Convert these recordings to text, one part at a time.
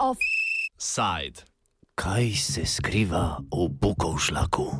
Offside. Kaj se skriva v bukovšlaku?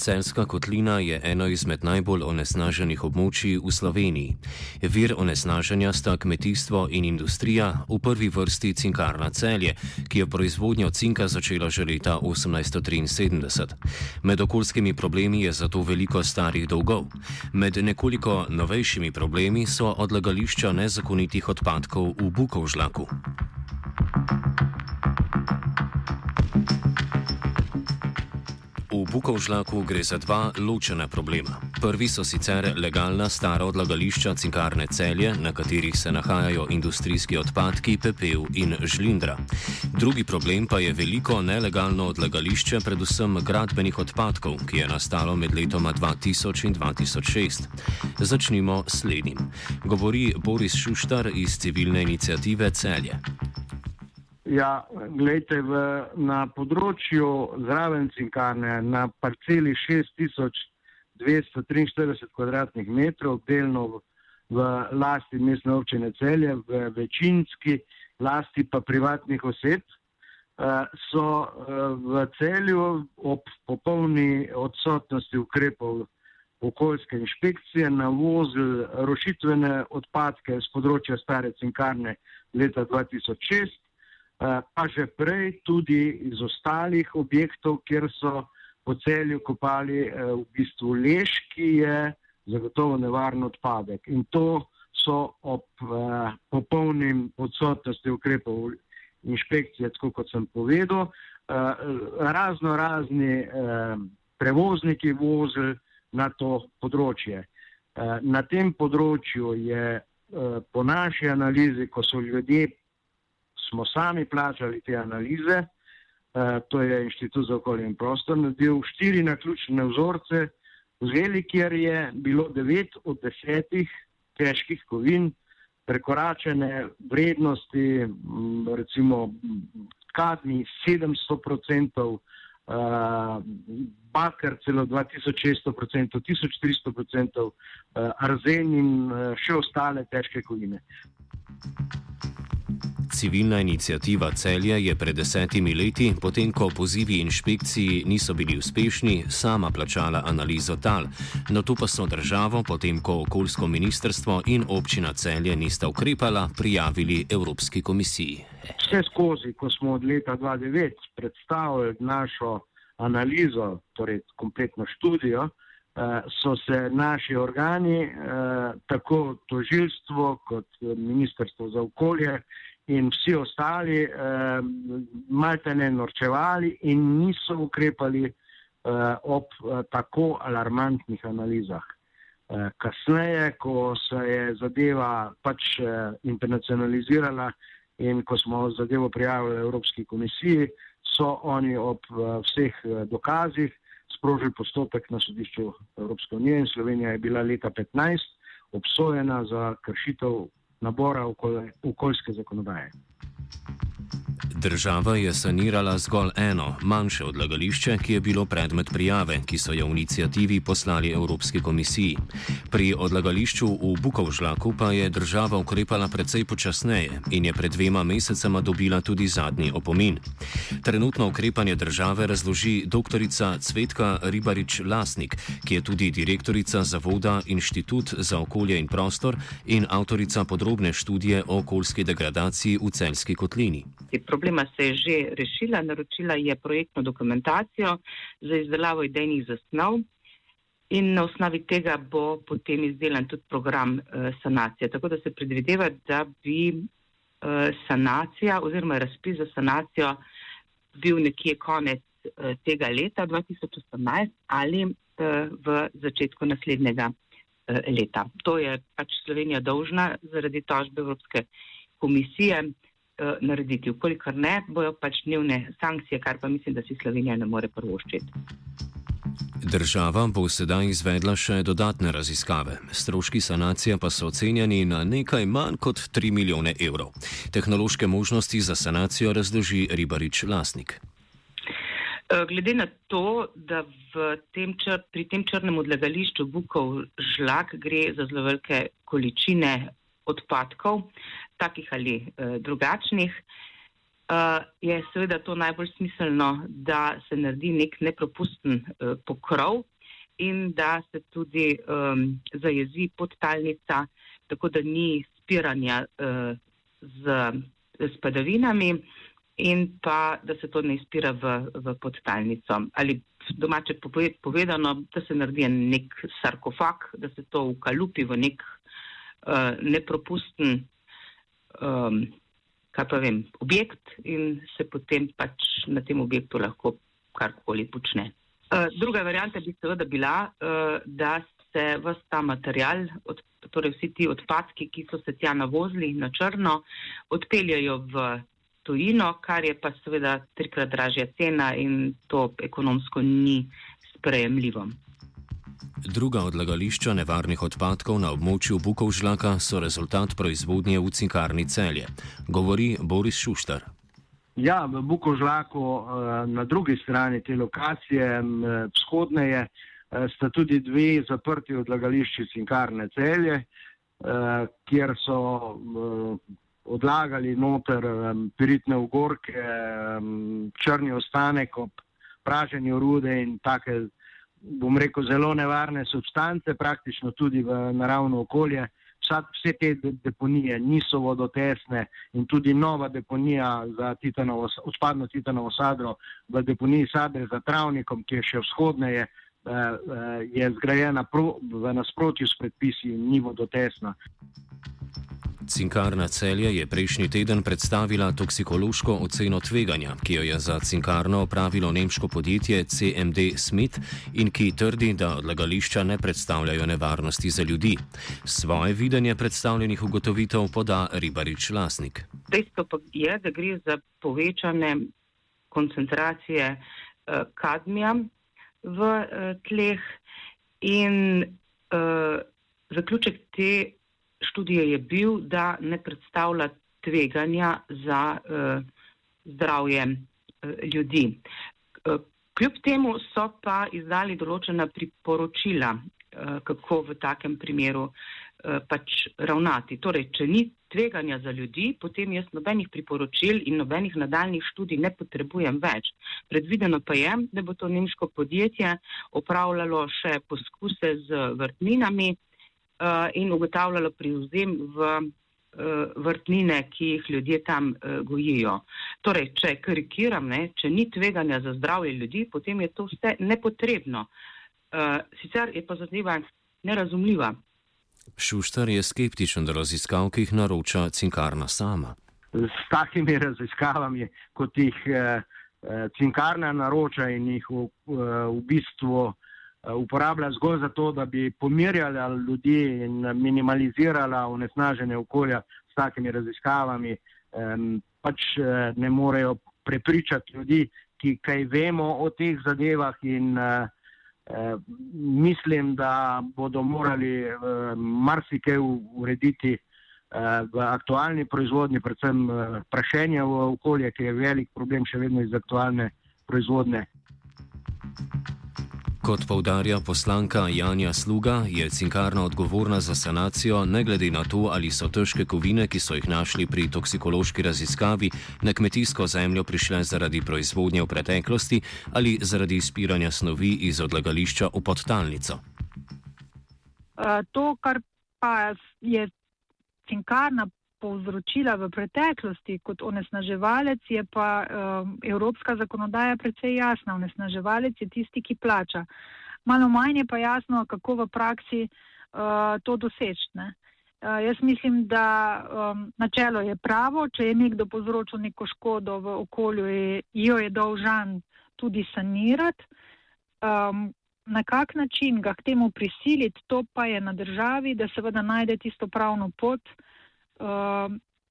Celska kotlina je eno izmed najbolj onesnaženih območij v Sloveniji. Vir onesnaženja sta kmetijstvo in industrija, v prvi vrsti cinkarna celje, ki je proizvodnjo cinka začela že leta 1873. Med okoljskimi problemi je zato veliko starih dolgov. Med nekoliko novejšimi problemi so odlagališča nezakonitih odpadkov v Bukovžlaku. V Bukovžlaku gre za dva ločena problema. Prvi so sicer legalna stara odlagališča cinkarne celje, na katerih se nahajajo industrijski odpadki, pepel in žlindra. Drugi problem pa je veliko nelegalno odlagališče, predvsem gradbenih odpadkov, ki je nastalo med letoma 2000 in 2006. Začnimo s slednjim. Govori Boris Šuštar iz civilne inicijative Celje. Ja, gledajte, v, na področju zraven cinkarne, na parceli 6243 kvadratnih metrov, delno v, v lasti mestne občine celje, v večinski lasti pa privatnih oseb, uh, so uh, v celju ob popolni odsotnosti ukrepov okoljske inšpekcije navozili rošitvene odpadke z področja stare cinkarne leta 2006. Eh, pa že prej tudi iz ostalih objektov, kjer so po celju kopali eh, v bistvu lež, ki je zagotovo nevaren odpadek. In to so ob eh, popolnim odsotnosti ukrepov inšpekcije, tako kot sem povedal, razno razni prevozniki vozili na to področje. Na tem področju je po naši analizi, ko so ljudje smo sami plačali te analize, uh, to je Inštitut za okolje in prostor, naredil štiri naključne vzorce, vzeli, kjer je bilo devet od desetih težkih kovin, prekoračene vrednosti, recimo kadmi 700 odstotkov, uh, bakar celo 2600 odstotkov, 1300 odstotkov, uh, arzen in uh, še ostale težke kovine. Civilna inicijativa Celje je pred desetimi leti, potem ko pozivi inšpekciji niso bili uspešni, sama plačala analizo tal. Na to pa so državo, potem ko okoljsko ministrstvo in občina Celje nista ukrepala, prijavili Evropski komisiji. Vse skozi, ko smo od leta 2009 predstavili našo analizo, torej kompletno študijo, eh, so se naši organi, eh, tako tožilstvo kot ministrstvo za okolje, in vsi ostali eh, malce ne norčevali in niso ukrepali eh, ob eh, tako alarmantnih analizah. Eh, kasneje, ko se je zadeva pač eh, internacionalizirala in ko smo zadevo prijavili Evropski komisiji, so oni ob eh, vseh eh, dokazih sprožili postopek na sodišču Evropske unije in Slovenija je bila leta 15 obsojena za kršitev nabora okoljske zakonodaje. Država je sanirala zgolj eno, manjše odlagališče, ki je bilo predmet prijave, ki so jo v inicijativi poslali Evropski komisiji. Pri odlagališču v Bukovžlaku pa je država ukrepala precej počasneje in je pred dvema mesecema dobila tudi zadnji opomin. Trenutno ukrepanje države razloži dr. Cvetka Ribarič Lasnik, ki je tudi direktorica Zavoda Inštitut za okolje in prostor in avtorica podrobne študije o okoljski degradaciji v celski kotlini problema se je že rešila, naročila je projektno dokumentacijo za izdelavo idejnih zasnov in na osnovi tega bo potem izdelan tudi program uh, sanacije. Tako da se predvideva, da bi uh, sanacija oziroma razpis za sanacijo bil nekje konec uh, tega leta 2018 ali v začetku naslednjega leta. To je pač Slovenija dolžna zaradi tožbe Evropske komisije. Eh, narediti. Ukolikor ne, bojo pač dnevne sankcije, kar pa mislim, da si Slovenija ne more prvoščiti. Država bo sedaj izvedla še dodatne raziskave. Stroški sanacije pa so ocenjeni na nekaj manj kot 3 milijone evrov. Tehnološke možnosti za sanacijo razloži Ribarič Lasnik. Eh, glede na to, da tem čr, pri tem črnem odlagališču Bukov žlak gre za zelo velike količine odpadkov, takih ali eh, drugačnih, eh, je seveda to najbolj smiselno, da se naredi nek nepropusten eh, pokrov in da se tudi eh, zajezi podtalnica, tako da ni spiranja eh, z, z padavinami in pa da se to ne izpira v, v podtalnico. Ali domače povedano, da se naredi nek sarkofag, da se to ukalupi v nek uh, nepropusten um, vem, objekt in se potem pač na tem objektu lahko karkoli počne. Uh, druga varianta bi seveda bila, uh, da se vse ta material, od, torej vsi ti odpadki, ki so se tja navozili na črno, odpeljajo v tujino, kar je pa seveda trikrat dražja cena in to ekonomsko ni sprejemljivo. Druga odlagališča nevarnih odpadkov na območju Bukovžlaka so rezultat proizvodnje v cinkarni celje, govori Boris Šuštar. Ja, v Bukovžlaku eh, na drugi strani te lokacije, vzhodneje, eh, sta tudi dve zaprti odlagališči cinkarne celje, eh, kjer so odlagali noter piritne ugorke, črni ostanek ob praženju rude in take, bom rekel, zelo nevarne substance, praktično tudi v naravno okolje. Vsa, vse te deponije niso vodotesne in tudi nova deponija za titanovo, odpadno titanovo sadro v deponiji sadre za travnikom, ki je še vzhodneje, eh, eh, je zgrajena v nasprotju s predpisi in ni vodotesna. Cinkarna celje je prejšnji teden predstavila toksikološko oceno tveganja, ki jo je za cinkarno opravilo nemško podjetje CMD Smith in ki trdi, da odlagališča ne predstavljajo nevarnosti za ljudi. Svoje videnje predstavljenih ugotovitev poda ribarič lasnik. Dejstvo pa je, da gre za povečane koncentracije uh, kadmija v uh, tleh in uh, zaključek te študije je bil, da ne predstavlja tveganja za uh, zdravje uh, ljudi. Uh, kljub temu so pa izdali določena priporočila, uh, kako v takem primeru uh, pač ravnati. Torej, če ni tveganja za ljudi, potem jaz nobenih priporočil in nobenih nadaljnih študij ne potrebujem več. Predvideno pa je, da bo to nemško podjetje opravljalo še poskuse z vrtninami, in ugotavljalo privzem v uh, vrtnine, ki jih ljudje tam uh, gojijo. Torej, če karikiram, ne, če ni tveganja za zdravje ljudi, potem je to vse nepotrebno. Sicer je pa zadeva nerazumljiva. Šuštar je skeptičen do raziskav, ki jih naroča cinkarna sama. S takimi raziskavami, kot jih eh, cinkarna naroča in jih v, v bistvu eh, Eh, uporablja zgolj zato, da bi pomirjala ljudi in minimalizirala onesnaženje okolja s takimi raziskavami, pač eh, ne morejo prepričati ljudi, ki kaj vemo o teh zadevah in eh, mislim, da bodo morali marsikaj urediti v aktualni proizvodnji, predvsem prašenje v okolje, ki je velik problem še vedno iz aktualne proizvodne. Kot povdarja poslanka Janja Sluga, je cinkarna odgovorna za sanacijo, ne glede na to, ali so težke kovine, ki so jih našli pri toksikološki raziskavi, na kmetijsko zemljo prišle zaradi proizvodnje v preteklosti ali zaradi izpiranja snovi iz odlagališča v podtalnico. To, kar pa je cinkarna povzročila v preteklosti kot onesnaževalec, je pa um, evropska zakonodaja precej jasna. Onesnaževalec je tisti, ki plača. Malo manj je pa jasno, kako v praksi uh, to doseči. Uh, jaz mislim, da um, načelo je pravo, če je nekdo povzročil neko škodo v okolju, je, jo je dolžan tudi sanirati. Um, na kak način ga k temu prisiliti, to pa je na državi, da seveda najde tisto pravno pot, uh,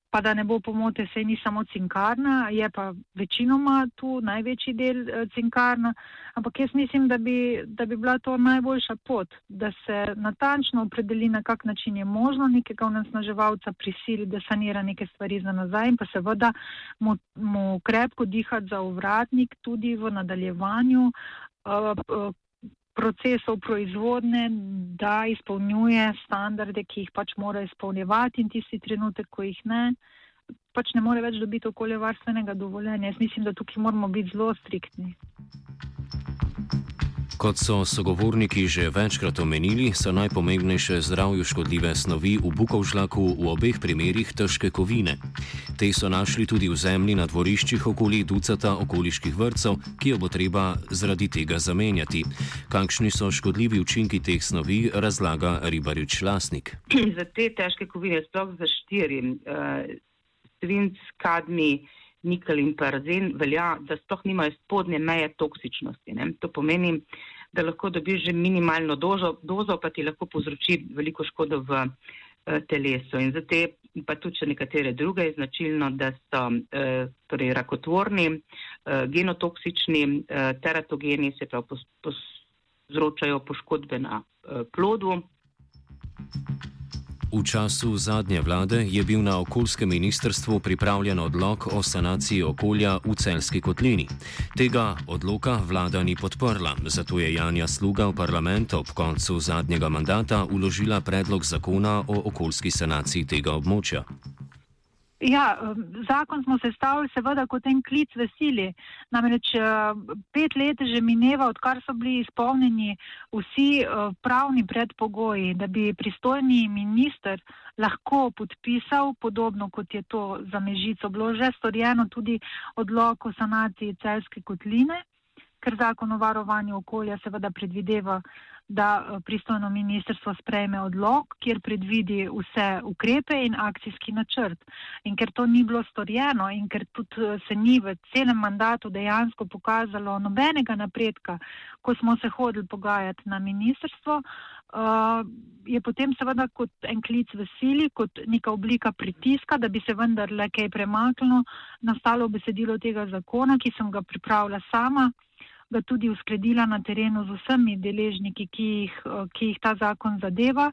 pa da ne bo pomote, se ni samo cinkarna, je pa večinoma tu največji del eh, cinkarna, ampak jaz mislim, da bi, da bi bila to najboljša pot, da se natančno opredeli, na kak način je možno nekega onesnaževalca prisili, da sanira neke stvari za nazaj in pa seveda mu, mu krepko dihati za uvratnik tudi v nadaljevanju. Uh, uh, procesov proizvodne, da izpolnjuje standarde, ki jih pač mora izpolnjevati in tisti trenutek, ko jih ne, pač ne more več dobiti okoljevarstvenega dovoljenja. Jaz mislim, da tukaj moramo biti zelo striktni. Kot so sogovorniki že večkrat omenili, so najpomembnejše zdravju škodljive snovi v bukovžlaku v obeh primerih težke kovine. Te so našli tudi v zemlji na dvoriščih okoli ducata okoliških vrtcev, ki jo bo treba zaradi tega zamenjati. Kakšni so škodljivi učinki teh snovi, razlaga ribarič lasnik. Za te težke kovine, sploh za štiri, uh, svinc, kadmi, nikel in parazen, velja, da sploh nimajo spodnje meje toksičnosti. Ne? To pomeni, da lahko dobiš že minimalno dozo, dozo, pa ti lahko povzroči veliko škodo v eh, telesu. In za te, pa tudi še nekatere druge, je značilno, da so eh, torej rakotvorni, eh, genotoksični, eh, teratogeni, se pravi, povzročajo poškodbe na eh, plodu. V času zadnje vlade je bil na okoljskem ministrstvu pripravljen odlog o sanaciji okolja v celski kotlini. Tega odloka vlada ni podprla, zato je Janja Sluga v parlament ob koncu zadnjega mandata uložila predlog zakona o okoljski sanaciji tega območja. Ja, zakon smo sestavili seveda kot en klic veseli. Namreč pet let že mineva, odkar so bili izpolnjeni vsi pravni predpogoji, da bi pristojni minister lahko podpisal, podobno kot je to za Mežico bilo že storjeno, tudi odlok o sanaciji celske kotline, ker zakon o varovanju okolja seveda predvideva da eh, pristojno ministrstvo sprejme odlog, kjer predvidi vse ukrepe in akcijski načrt. In ker to ni bilo storjeno in ker tudi eh, se ni v celem mandatu dejansko pokazalo nobenega napredka, ko smo se hodili pogajati na ministrstvo, uh, je potem seveda kot en klic v sili, kot neka oblika pritiska, da bi se vendarle kaj premaknilo, nastalo besedilo tega zakona, ki sem ga pripravila sama ga tudi uskladila na terenu z vsemi deležniki, ki jih, ki jih ta zakon zadeva.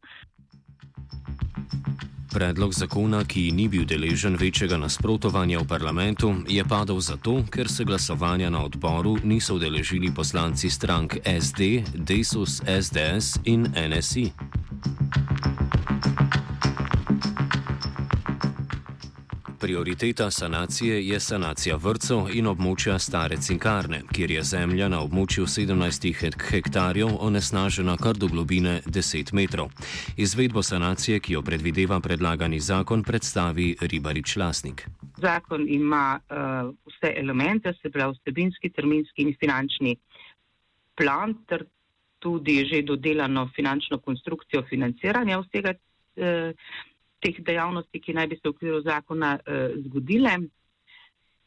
Predlog zakona, ki ni bil deležen večjega nasprotovanja v parlamentu, je padel zato, ker se glasovanja na odboru niso udeležili poslanci strank SD, Desus, SDS in NSI. Prioriteta sanacije je sanacija vrtcev in območja stare cinkarne, kjer je zemlja na območju 17 hektarjev onesnažena kar do globine 10 metrov. Izvedbo sanacije, ki jo predvideva predlagani zakon, predstavi ribarič lasnik. Zakon ima uh, vse elemente, se pravi vsebinski, terminski in finančni plan, ter tudi že dodelano finančno konstrukcijo financiranja vsega. Uh, teh dejavnosti, ki naj bi se v okviru zakona uh, zgodile.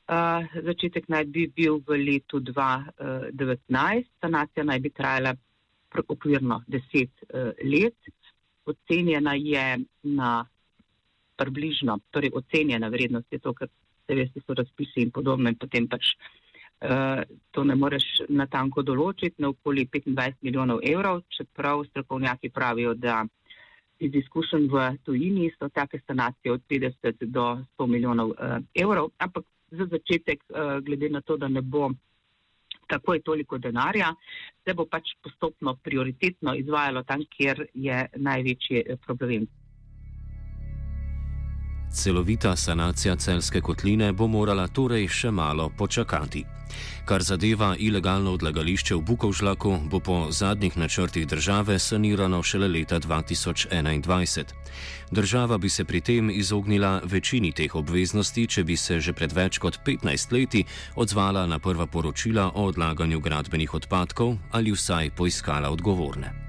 Uh, začetek naj bi bil v letu 2019, sanacija naj bi trajala okvirno 10 uh, let, ocenjena je na približno, torej ocenjena vrednost je to, kar se veste, so razpisi in podobno in potem pač uh, to ne moreš natanko določiti na okoli 25 milijonov evrov, čeprav strokovnjaki pravijo, da iz izkušenj v tujini so take sanacije od 50 do 100 milijonov uh, evrov, ampak za začetek, uh, glede na to, da ne bo takoj toliko denarja, se bo pač postopno prioritetno izvajalo tam, kjer je največji eh, problem. Celovita sanacija celske kotline bo morala torej še malo počakati. Kar zadeva ilegalno odlagališče v Bukovžlaku, bo po zadnjih načrtih države sanirano šele leta 2021. Država bi se pri tem izognila večini teh obveznosti, če bi se že pred več kot 15 leti odzvala na prva poročila o odlaganju gradbenih odpadkov ali vsaj poiskala odgovorne.